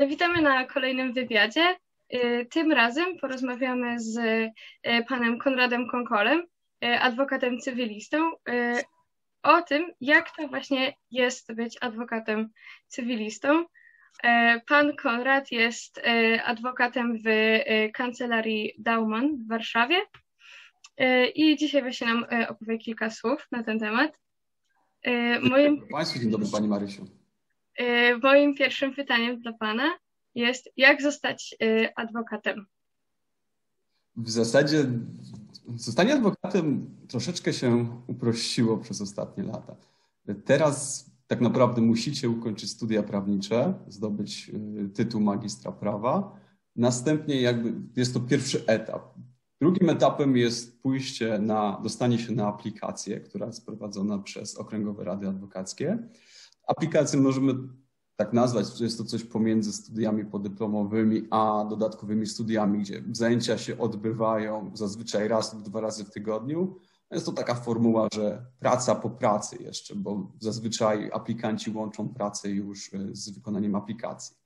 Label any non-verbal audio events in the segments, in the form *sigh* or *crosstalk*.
Witamy na kolejnym wywiadzie. Y, tym razem porozmawiamy z y, panem Konradem Konkolem, y, adwokatem cywilistą, o tym, jak to właśnie jest być adwokatem cywilistą. Pan Konrad jest adwokatem w kancelarii Dauman w Warszawie i dzisiaj właśnie nam opowie kilka słów na ten temat. Moim... Dzień dobry Pani Marysiu. Moim pierwszym pytaniem dla Pana jest, jak zostać y, adwokatem? W zasadzie zostanie adwokatem troszeczkę się uprościło przez ostatnie lata. Teraz tak naprawdę musicie ukończyć studia prawnicze, zdobyć y, tytuł magistra prawa. Następnie jakby jest to pierwszy etap. Drugim etapem jest pójście na, dostanie się na aplikację, która jest prowadzona przez Okręgowe Rady Adwokackie. Aplikację możemy tak nazwać, jest to coś pomiędzy studiami podyplomowymi a dodatkowymi studiami, gdzie zajęcia się odbywają zazwyczaj raz lub dwa razy w tygodniu. Jest to taka formuła, że praca po pracy jeszcze, bo zazwyczaj aplikanci łączą pracę już e, z wykonaniem aplikacji.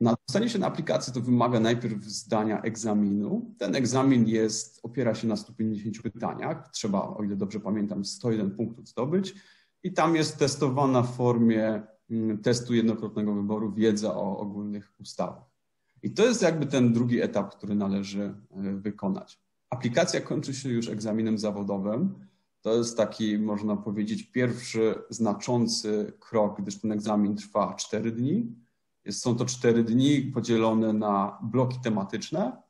Na dostanie się na aplikację to wymaga najpierw zdania egzaminu. Ten egzamin jest, opiera się na 150 pytaniach. Trzeba, o ile dobrze pamiętam, 101 punktów zdobyć i tam jest testowana w formie Mm, testu jednokrotnego wyboru wiedza o ogólnych ustawach. I to jest jakby ten drugi etap, który należy e, wykonać. Aplikacja kończy się już egzaminem zawodowym. To jest taki, można powiedzieć, pierwszy znaczący krok, gdyż ten egzamin trwa 4 dni. Są to 4 dni podzielone na bloki tematyczne.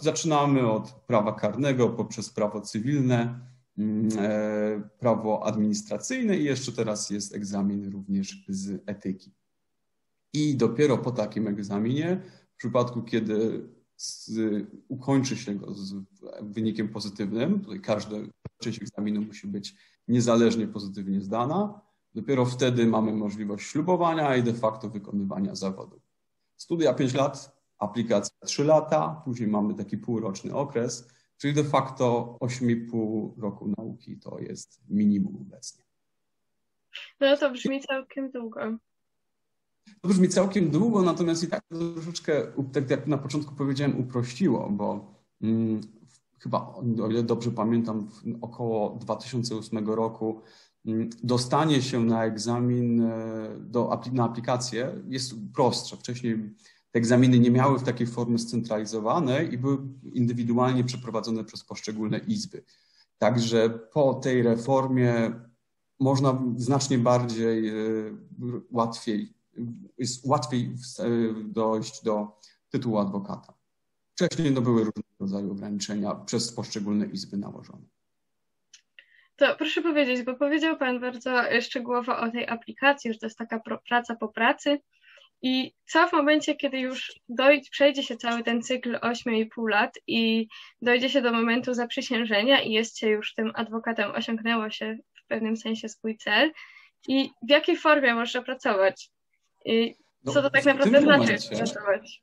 Zaczynamy od prawa karnego poprzez prawo cywilne, prawo administracyjne i jeszcze teraz jest egzamin również z etyki. I dopiero po takim egzaminie, w przypadku kiedy z, ukończy się go z wynikiem pozytywnym, tutaj każda część egzaminu musi być niezależnie pozytywnie zdana, dopiero wtedy mamy możliwość ślubowania i de facto wykonywania zawodu. Studia 5 lat, aplikacja 3 lata, później mamy taki półroczny okres, Czyli de facto 8,5 roku nauki to jest minimum obecnie. No to brzmi całkiem długo. To brzmi całkiem długo, natomiast i tak troszeczkę, tak jak na początku powiedziałem, uprościło, bo hmm, chyba, o ile dobrze pamiętam, około 2008 roku hmm, dostanie się na egzamin e, do, na aplikację jest prostsze. Wcześniej te egzaminy nie miały w takiej formie scentralizowanej i były indywidualnie przeprowadzone przez poszczególne izby. Także po tej reformie można znacznie bardziej, e, łatwiej, jest łatwiej e, dojść do tytułu adwokata. Wcześniej to były różnego rodzaju ograniczenia przez poszczególne izby nałożone. To proszę powiedzieć, bo powiedział Pan bardzo szczegółowo o tej aplikacji, że to jest taka praca po pracy. I co w momencie, kiedy już dojdzie, przejdzie się cały ten cykl 8,5 lat i dojdzie się do momentu zaprzysiężenia i jest się już tym adwokatem, osiągnęło się w pewnym sensie swój cel i w jakiej formie można pracować? I co no, to tak naprawdę znaczy momencie, pracować?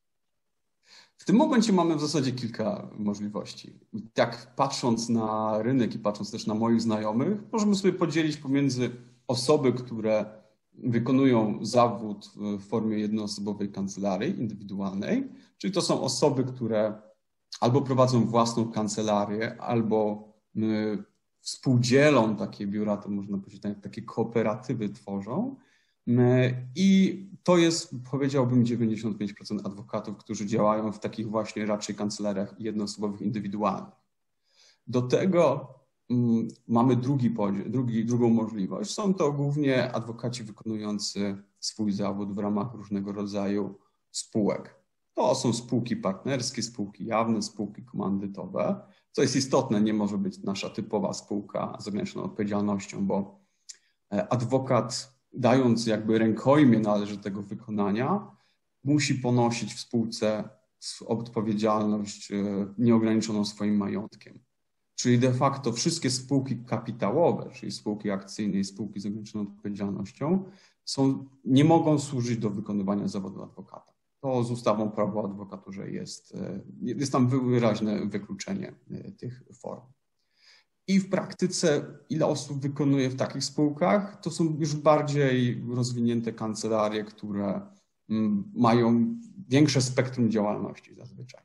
W tym momencie mamy w zasadzie kilka możliwości. Tak patrząc na rynek i patrząc też na moich znajomych, możemy sobie podzielić pomiędzy osoby, które wykonują zawód w formie jednoosobowej kancelarii indywidualnej, czyli to są osoby, które albo prowadzą własną kancelarię, albo y, współdzielą takie biura, to można powiedzieć, tak, takie kooperatywy tworzą. Y, I to jest, powiedziałbym, 95% adwokatów, którzy działają w takich właśnie raczej kancelariach jednoosobowych, indywidualnych. Do tego mamy drugi drugi, drugą możliwość. Są to głównie adwokaci wykonujący swój zawód w ramach różnego rodzaju spółek. To są spółki partnerskie, spółki jawne, spółki komandytowe. Co jest istotne, nie może być nasza typowa spółka z ograniczoną odpowiedzialnością, bo e, adwokat, dając jakby rękojmie należytego wykonania, musi ponosić w spółce odpowiedzialność e, nieograniczoną swoim majątkiem. Czyli de facto wszystkie spółki kapitałowe, czyli spółki akcyjne i spółki z ograniczoną odpowiedzialnością, są, nie mogą służyć do wykonywania zawodu adwokata. To z ustawą prawo o adwokaturze jest, e, jest tam wyraźne wykluczenie e, tych form. I w praktyce, ile osób wykonuje w takich spółkach, to są już bardziej rozwinięte kancelarie, które mają większe spektrum działalności zazwyczaj.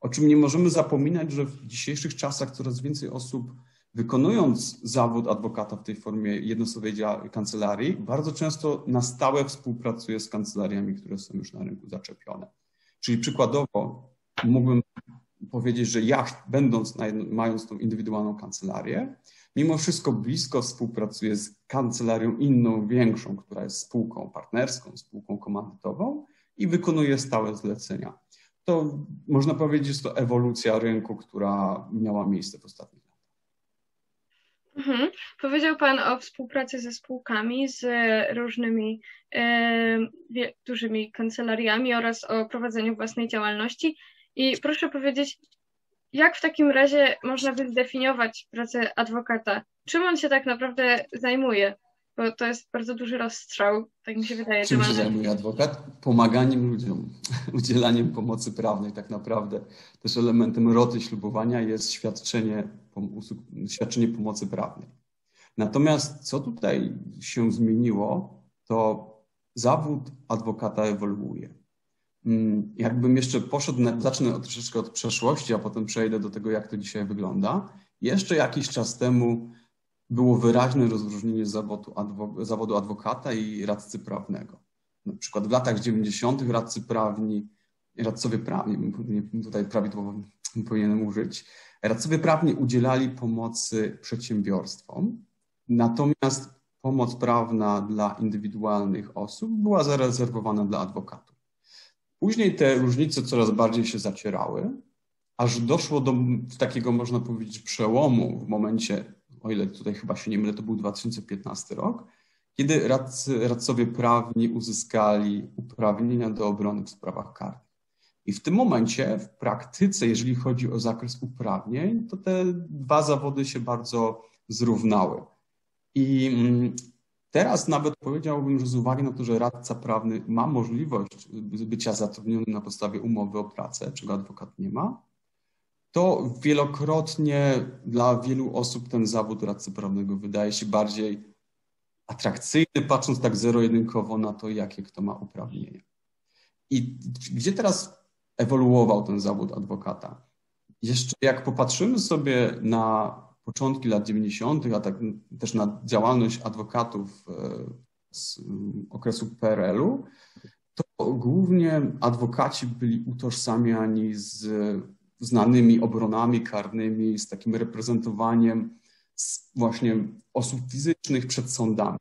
O czym nie możemy zapominać, że w dzisiejszych czasach coraz więcej osób wykonując zawód adwokata w tej formie jednoosobowej kancelarii, bardzo często na stałe współpracuje z kancelariami, które są już na rynku zaczepione. Czyli przykładowo mógłbym powiedzieć, że ja, będąc, mając tą indywidualną kancelarię, mimo wszystko blisko współpracuję z kancelarią inną, większą, która jest spółką partnerską, spółką komandytową i wykonuję stałe zlecenia. To można powiedzieć, że to ewolucja rynku, która miała miejsce w ostatnich Mhm. Powiedział Pan o współpracy ze spółkami, z różnymi e, dużymi kancelariami oraz o prowadzeniu własnej działalności. I proszę powiedzieć, jak w takim razie można wydefiniować pracę adwokata? Czym on się tak naprawdę zajmuje? Bo to jest bardzo duży rozstrzał, tak mi się wydaje. Czym się zajmuje adwokat? Pomaganiem ludziom, *laughs* udzielaniem pomocy prawnej tak naprawdę. Też elementem roty ślubowania jest świadczenie, świadczenie pomocy prawnej. Natomiast co tutaj się zmieniło, to zawód adwokata ewoluuje. Mm, jakbym jeszcze poszedł, zacznę troszeczkę od przeszłości, a potem przejdę do tego, jak to dzisiaj wygląda. Jeszcze jakiś czas temu było wyraźne rozróżnienie zawodu, zawodu adwokata i radcy prawnego. Na przykład w latach 90. radcy prawni, radcowie prawni, tutaj prawidłowo powinienem użyć, radcowie prawni udzielali pomocy przedsiębiorstwom, natomiast pomoc prawna dla indywidualnych osób była zarezerwowana dla adwokatów. Później te różnice coraz bardziej się zacierały, aż doszło do takiego, można powiedzieć, przełomu w momencie o ile tutaj chyba się nie mylę, to był 2015 rok, kiedy radcy, radcowie prawni uzyskali uprawnienia do obrony w sprawach karnych. I w tym momencie, w praktyce, jeżeli chodzi o zakres uprawnień, to te dwa zawody się bardzo zrównały. I mm, teraz nawet powiedziałbym, że z uwagi na to, że radca prawny ma możliwość bycia zatrudnionym na podstawie umowy o pracę, czego adwokat nie ma, to wielokrotnie dla wielu osób ten zawód radcy prawnego wydaje się bardziej atrakcyjny, patrząc tak zero-jedynkowo na to, jakie kto ma uprawnienia. I gdzie teraz ewoluował ten zawód adwokata? Jeszcze jak popatrzymy sobie na początki lat 90., a tak też na działalność adwokatów e, z okresu PRL-u, to głównie adwokaci byli utożsamiani z znanymi obronami karnymi, z takim reprezentowaniem właśnie osób fizycznych przed sądami.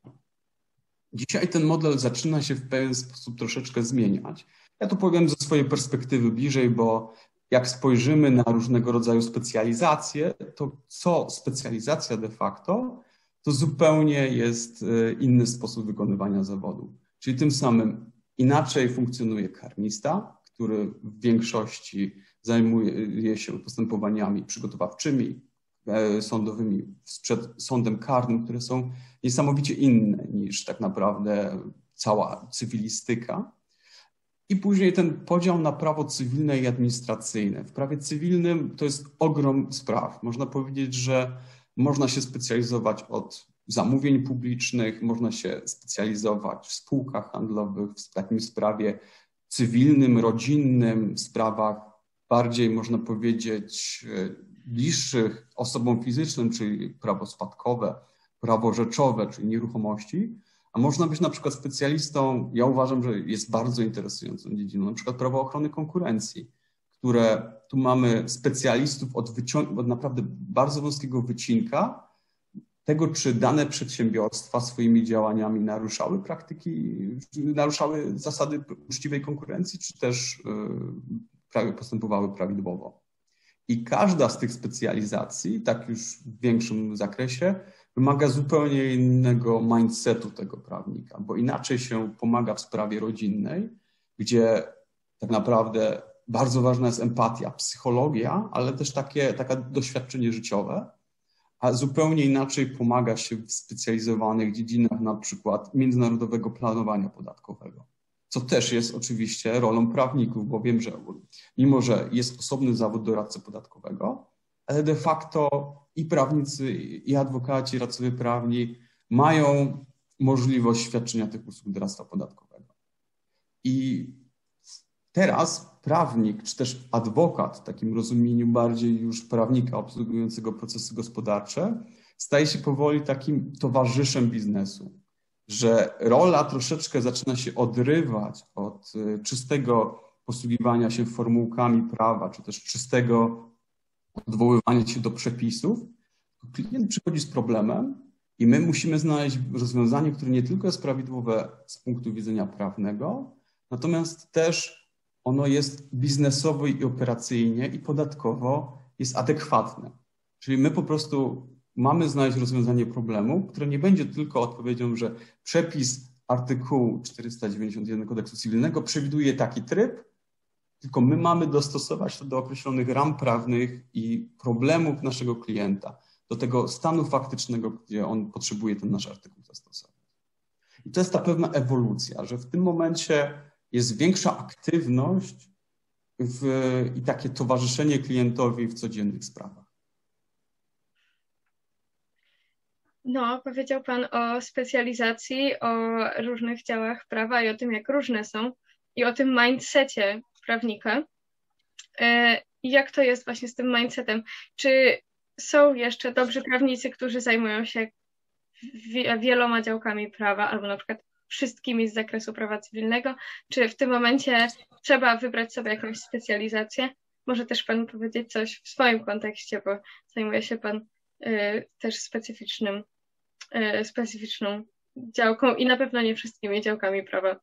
Dzisiaj ten model zaczyna się w pewien sposób troszeczkę zmieniać. Ja to powiem ze swojej perspektywy bliżej, bo jak spojrzymy na różnego rodzaju specjalizacje, to co specjalizacja de facto, to zupełnie jest e, inny sposób wykonywania zawodu. Czyli tym samym inaczej funkcjonuje karnista, który w większości zajmuje się postępowaniami przygotowawczymi, e, sądowymi przed sądem karnym, które są niesamowicie inne niż tak naprawdę cała cywilistyka. I później ten podział na prawo cywilne i administracyjne. W prawie cywilnym to jest ogrom spraw. Można powiedzieć, że można się specjalizować od zamówień publicznych, można się specjalizować w spółkach handlowych, w takim sprawie cywilnym, rodzinnym, w sprawach bardziej, można powiedzieć, e, bliższych osobom fizycznym, czyli prawo spadkowe, prawo rzeczowe, czyli nieruchomości, a można być na przykład specjalistą, ja uważam, że jest bardzo interesującą dziedziną, na przykład prawo ochrony konkurencji, które tu mamy specjalistów od, od naprawdę bardzo wąskiego wycinka tego, czy dane przedsiębiorstwa swoimi działaniami naruszały praktyki, naruszały zasady uczciwej konkurencji, czy też e, postępowały prawidłowo. I każda z tych specjalizacji, tak już w większym zakresie, wymaga zupełnie innego mindsetu tego prawnika, bo inaczej się pomaga w sprawie rodzinnej, gdzie tak naprawdę bardzo ważna jest empatia, psychologia, ale też takie, takie doświadczenie życiowe, a zupełnie inaczej pomaga się w specjalizowanych dziedzinach, na przykład międzynarodowego planowania podatkowego co też jest oczywiście rolą prawników, bo wiem, że mimo, że jest osobny zawód doradcy podatkowego, ale de facto i prawnicy, i adwokaci, radcowie prawni mają możliwość świadczenia tych usług doradztwa podatkowego. I teraz prawnik, czy też adwokat, w takim rozumieniu bardziej już prawnika obsługującego procesy gospodarcze, staje się powoli takim towarzyszem biznesu, że rola troszeczkę zaczyna się odrywać od y, czystego posługiwania się formułkami prawa, czy też czystego odwoływania się do przepisów. Klient przychodzi z problemem i my musimy znaleźć rozwiązanie, które nie tylko jest prawidłowe z punktu widzenia prawnego, natomiast też ono jest biznesowo i operacyjnie i podatkowo jest adekwatne. Czyli my po prostu mamy znaleźć rozwiązanie problemu, które nie będzie tylko odpowiedzią, że przepis artykułu 491 kodeksu cywilnego przewiduje taki tryb, tylko my mamy dostosować to do określonych ram prawnych i problemów naszego klienta, do tego stanu faktycznego, gdzie on potrzebuje ten nasz artykuł zastosować. I to jest ta pewna ewolucja, że w tym momencie jest większa aktywność w, i takie towarzyszenie klientowi w codziennych sprawach. No, powiedział Pan o specjalizacji, o różnych działach prawa i o tym, jak różne są, i o tym mindsetie prawnika. E, jak to jest właśnie z tym mindsetem? Czy są jeszcze dobrzy prawnicy, którzy zajmują się wieloma działkami prawa, albo na przykład wszystkimi z zakresu prawa cywilnego? Czy w tym momencie trzeba wybrać sobie jakąś specjalizację? Może też Pan powiedzieć coś w swoim kontekście, bo zajmuje się Pan y, też specyficznym, y, specyficzną działką i na pewno nie wszystkimi działkami prawa.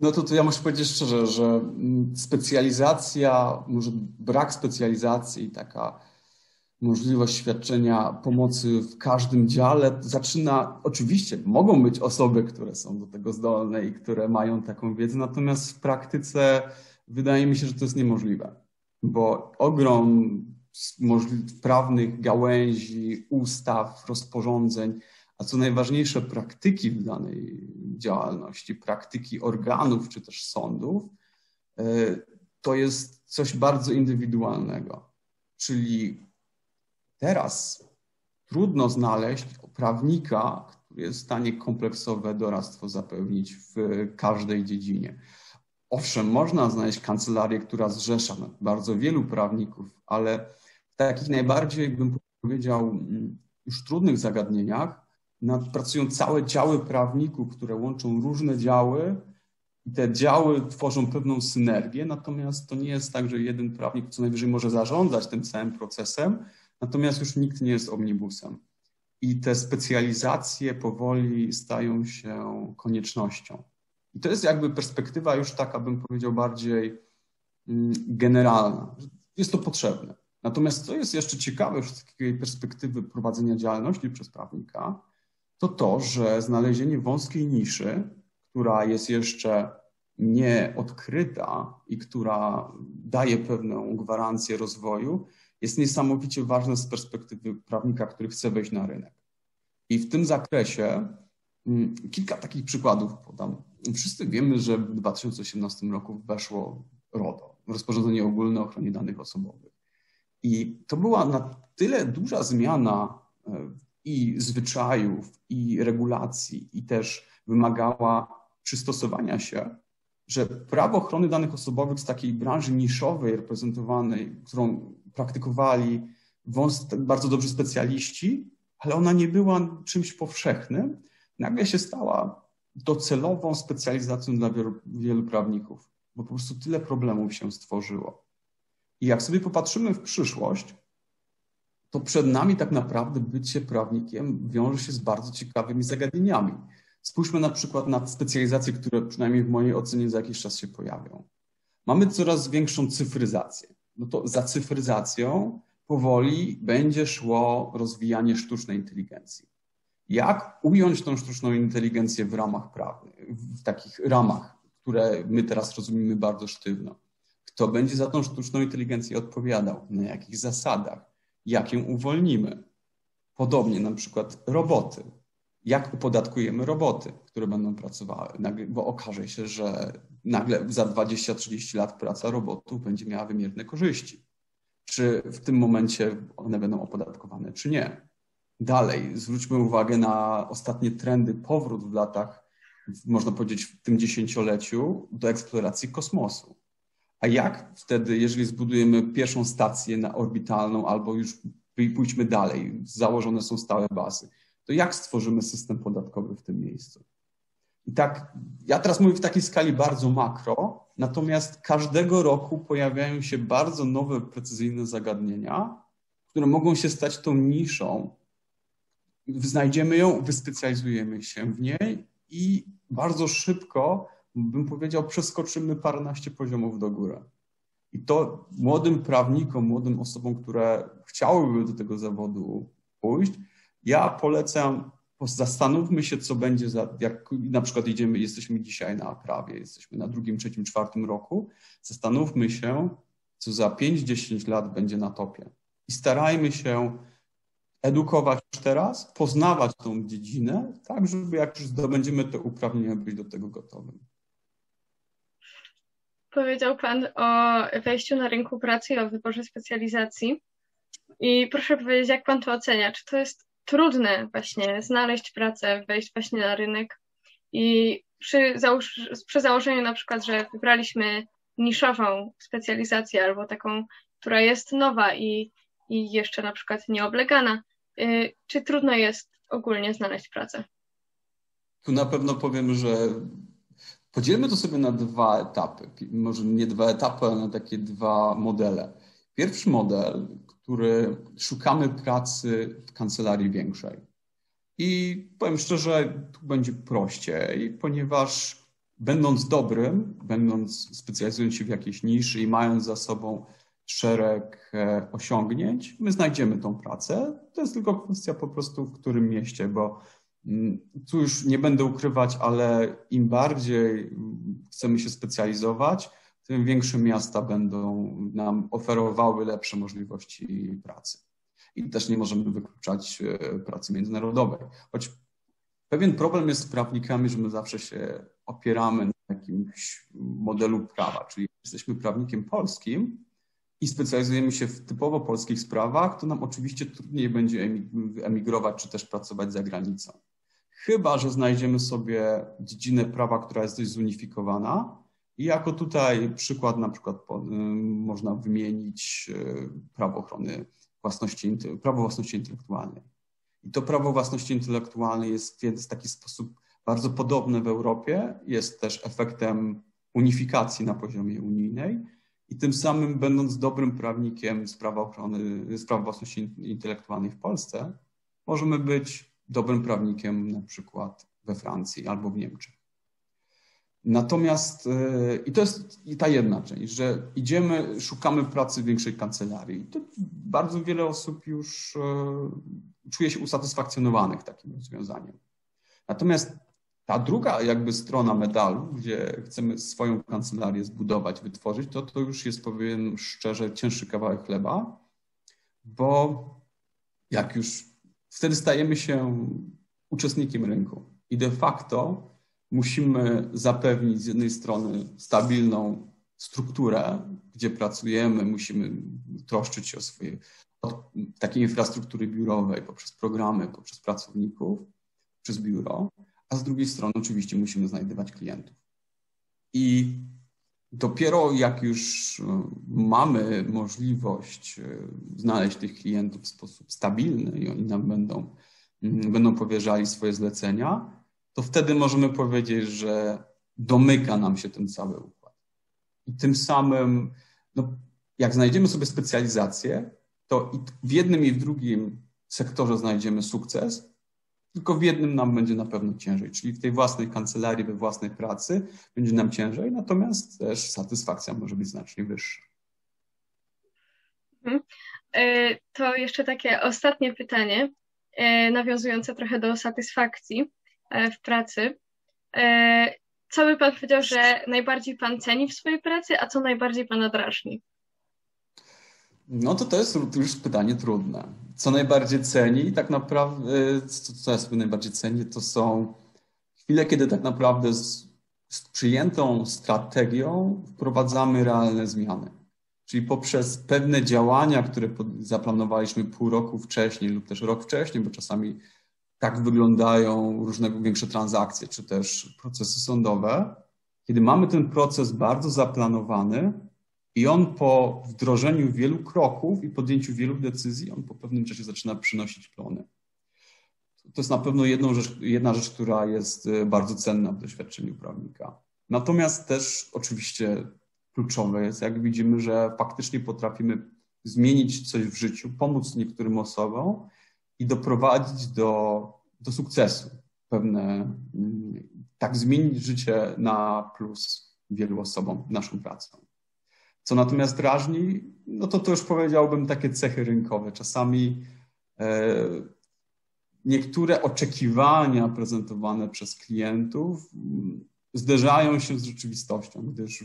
No to, to ja muszę powiedzieć szczerze, że mm, specjalizacja, może brak specjalizacji, taka możliwość świadczenia pomocy w każdym dziale zaczyna, oczywiście mogą być osoby, które są do tego zdolne i które mają taką wiedzę, natomiast w praktyce wydaje mi się, że to jest niemożliwe, bo ogrom prawnych gałęzi, ustaw, rozporządzeń, a co najważniejsze, praktyki w danej działalności, praktyki organów czy też sądów, e, to jest coś bardzo indywidualnego. Czyli teraz trudno znaleźć prawnika, który jest w stanie kompleksowe doradztwo zapewnić w każdej dziedzinie. Owszem, można znaleźć kancelarię, która zrzesza bardzo wielu prawników, ale w takich najbardziej, bym powiedział, już trudnych zagadnieniach pracują całe działy prawników, które łączą różne działy i te działy tworzą pewną synergię, natomiast to nie jest tak, że jeden prawnik co najwyżej może zarządzać tym całym procesem, natomiast już nikt nie jest omnibusem. I te specjalizacje powoli stają się koniecznością. I to jest jakby perspektywa już taka, bym powiedział, bardziej mm, generalna. Jest to potrzebne. Natomiast co jest jeszcze ciekawe z takiej perspektywy prowadzenia działalności przez prawnika, to to, że znalezienie wąskiej niszy, która jest jeszcze nieodkryta i która daje pewną gwarancję rozwoju, jest niesamowicie ważne z perspektywy prawnika, który chce wejść na rynek. I w tym zakresie mm, kilka takich przykładów podam. Wszyscy wiemy, że w 2018 roku weszło RODO, rozporządzenie ogólne o ochronie danych osobowych. I to była na tyle duża zmiana e, i zwyczajów, i regulacji, i też wymagała przystosowania się, że prawo ochrony danych osobowych z takiej branży niszowej reprezentowanej, którą praktykowali bardzo dobrzy specjaliści, ale ona nie była czymś powszechnym, nagle się stała docelową specjalizacją dla wielu, wielu prawników, bo po prostu tyle problemów się stworzyło. I jak sobie popatrzymy w przyszłość, to przed nami tak naprawdę bycie prawnikiem wiąże się z bardzo ciekawymi zagadnieniami. Spójrzmy na przykład na specjalizacje, które przynajmniej w mojej ocenie za jakiś czas się pojawią. Mamy coraz większą cyfryzację. No to za cyfryzacją powoli będzie szło rozwijanie sztucznej inteligencji. Jak ująć tą sztuczną inteligencję w ramach prawnych, w takich ramach, które my teraz rozumiemy bardzo sztywno? Kto będzie za tą sztuczną inteligencję odpowiadał? Na jakich zasadach? jak ją uwolnimy. Podobnie na przykład roboty. Jak upodatkujemy roboty, które będą pracowały, bo okaże się, że nagle za 20-30 lat praca robotów będzie miała wymierne korzyści. Czy w tym momencie one będą opodatkowane, czy nie? Dalej, zwróćmy uwagę na ostatnie trendy, powrót w latach można powiedzieć, w tym dziesięcioleciu do eksploracji kosmosu. A jak wtedy, jeżeli zbudujemy pierwszą stację na orbitalną albo już pójdźmy dalej, założone są stałe bazy, to jak stworzymy system podatkowy w tym miejscu? I tak, ja teraz mówię w takiej skali bardzo makro, natomiast każdego roku pojawiają się bardzo nowe, precyzyjne zagadnienia, które mogą się stać tą niszą. Znajdziemy ją, wyspecjalizujemy się w niej i bardzo szybko, bym powiedział, przeskoczymy paręnaście poziomów do góry. I to młodym prawnikom, młodym osobom, które chciałyby do tego zawodu pójść, ja polecam, zastanówmy się, co będzie, za, jak na przykład idziemy, jesteśmy dzisiaj na prawie, jesteśmy na drugim, trzecim, czwartym roku, zastanówmy się, co za 5-10 lat będzie na topie. I starajmy się edukować już teraz, poznawać tą dziedzinę, tak, żeby jak już zdobędziemy te uprawnienia, być do tego gotowym. Powiedział Pan o wejściu na rynku pracy i o wyborze specjalizacji. I proszę powiedzieć, jak Pan to ocenia? Czy to jest trudne właśnie znaleźć pracę, wejść właśnie na rynek? I przy, założ przy założeniu na przykład, że wybraliśmy niszową specjalizację albo taką, która jest nowa i, i jeszcze na przykład nieoblegana, y, czy trudno jest ogólnie znaleźć pracę? Tu na pewno powiem, że Podzielmy to sobie na dwa etapy. Może nie dwa etapy, ale na takie dwa modele. Pierwszy model, który szukamy pracy w kancelarii większej. I powiem szczerze, tu będzie prościej, ponieważ będąc dobrym, będąc specjalizując się w jakiejś niszy i mając za sobą szereg e, osiągnięć, my znajdziemy tą pracę. To jest tylko kwestia po prostu w którym mieście, bo Mm, tu już nie będę ukrywać, ale im bardziej chcemy się specjalizować, tym większe miasta będą nam oferowały lepsze możliwości pracy. I też nie możemy wykluczać e, pracy międzynarodowej. Choć pewien problem jest z prawnikami, że my zawsze się opieramy na jakimś modelu prawa, czyli jesteśmy prawnikiem polskim i specjalizujemy się w typowo polskich sprawach, to nam oczywiście trudniej będzie emigrować czy też pracować za granicą. Chyba, że znajdziemy sobie dziedzinę prawa, która jest dość zunifikowana. I jako tutaj przykład na przykład można wymienić y, prawo ochrony własności, prawo własności intelektualnej. I to prawo własności intelektualnej jest w taki sposób bardzo podobne w Europie, jest też efektem unifikacji na poziomie unijnej i tym samym będąc dobrym prawnikiem z ochrony, z prawa własności intelektualnej w Polsce, możemy być dobrym prawnikiem na przykład we Francji albo w Niemczech. Natomiast, e, i to jest ta jedna część, że idziemy, szukamy pracy w większej kancelarii. To bardzo wiele osób już e, czuje się usatysfakcjonowanych takim rozwiązaniem. Natomiast ta druga jakby strona medalu, gdzie chcemy swoją kancelarię zbudować, wytworzyć, to to już jest, powiem szczerze, cięższy kawałek chleba, bo jak już wtedy stajemy się uczestnikiem rynku. I de facto musimy zapewnić z jednej strony stabilną strukturę, gdzie pracujemy, musimy troszczyć się o swoje od takiej infrastruktury biurowej, poprzez programy, poprzez pracowników, przez biuro, a z drugiej strony oczywiście musimy znajdywać klientów. I dopiero jak już e, mamy możliwość e, znaleźć tych klientów w sposób stabilny i oni nam będą, mm, będą powierzali swoje zlecenia, to wtedy możemy powiedzieć, że domyka nam się ten cały układ. I tym samym, no, jak znajdziemy sobie specjalizację, to w jednym i w drugim sektorze znajdziemy sukces, tylko w jednym nam będzie na pewno ciężej, czyli w tej własnej kancelarii, we własnej pracy będzie nam ciężej, natomiast też satysfakcja może być znacznie wyższa. Mhm. E, to jeszcze takie ostatnie pytanie, e, nawiązujące trochę do satysfakcji w pracy. Co by Pan powiedział, że najbardziej Pan ceni w swojej pracy, a co najbardziej Pana drażni? No to to jest już pytanie trudne. Co najbardziej ceni, tak naprawdę, co ja sobie najbardziej cenię, to są chwile, kiedy tak naprawdę z, z przyjętą strategią wprowadzamy realne zmiany. Czyli poprzez pewne działania, które zaplanowaliśmy pół roku wcześniej lub też rok wcześniej, bo czasami tak wyglądają różnego większe transakcje, czy też procesy sądowe, kiedy mamy ten proces bardzo zaplanowany i on po wdrożeniu wielu kroków i podjęciu wielu decyzji, on po pewnym czasie zaczyna przynosić plony. To jest na pewno rzecz, jedna rzecz, która jest e, bardzo cenna w doświadczeniu prawnika. Natomiast też oczywiście kluczowe jest, jak widzimy, że faktycznie potrafimy zmienić coś w życiu, pomóc niektórym osobom i doprowadzić do, do sukcesu. Pewne, mm, tak zmienić życie na plus wielu osobom naszą pracą. Co natomiast drażni, no to to już powiedziałbym takie cechy rynkowe. Czasami e, niektóre oczekiwania prezentowane przez klientów mm, zderzają się z rzeczywistością, gdyż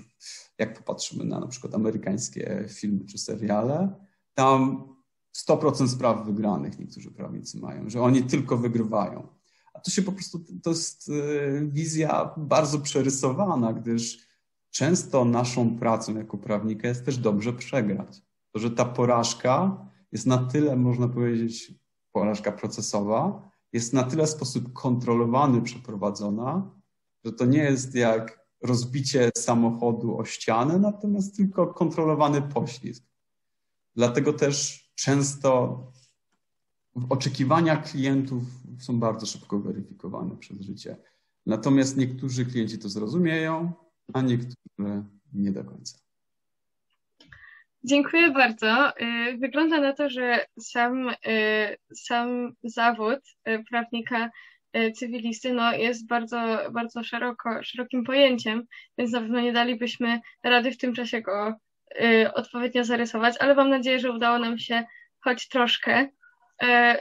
jak popatrzymy na na przykład amerykańskie filmy czy seriale, tam 100% spraw wygranych niektórzy prawnicy mają, że oni tylko wygrywają. A to się po prostu, to jest e, wizja bardzo przerysowana, gdyż często naszą pracą jako prawnika jest też dobrze przegrać. To, że ta porażka jest na tyle, można powiedzieć, porażka procesowa, jest na tyle sposób kontrolowany przeprowadzona, że to nie jest jak rozbicie samochodu o ścianę, natomiast tylko kontrolowany poślizg. Dlatego też często oczekiwania klientów są bardzo szybko weryfikowane przez życie. Natomiast niektórzy klienci to zrozumieją, a niektórzy nie do końca. Dziękuję bardzo. Y, wygląda na to, że sam, y, sam zawód y, prawnika cywilisty no, jest bardzo, bardzo szeroko, szerokim pojęciem, więc na pewno nie dalibyśmy rady w tym czasie go odpowiednio zarysować, ale mam nadzieję, że udało nam się choć troszkę.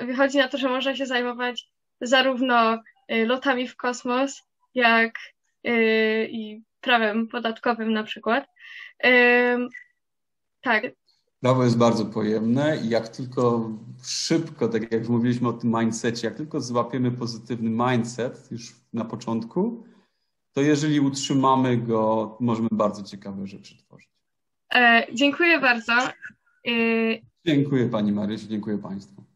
Wychodzi na to, że można się zajmować zarówno lotami w kosmos, jak i prawem podatkowym na przykład. Tak. Prawo jest bardzo pojemne i jak tylko szybko, tak jak mówiliśmy o tym mindsetie, jak tylko złapiemy pozytywny mindset już na początku, to jeżeli utrzymamy go, możemy bardzo ciekawe rzeczy tworzyć. E, dziękuję bardzo. E... Dziękuję Pani Marysiu, dziękuję Państwu.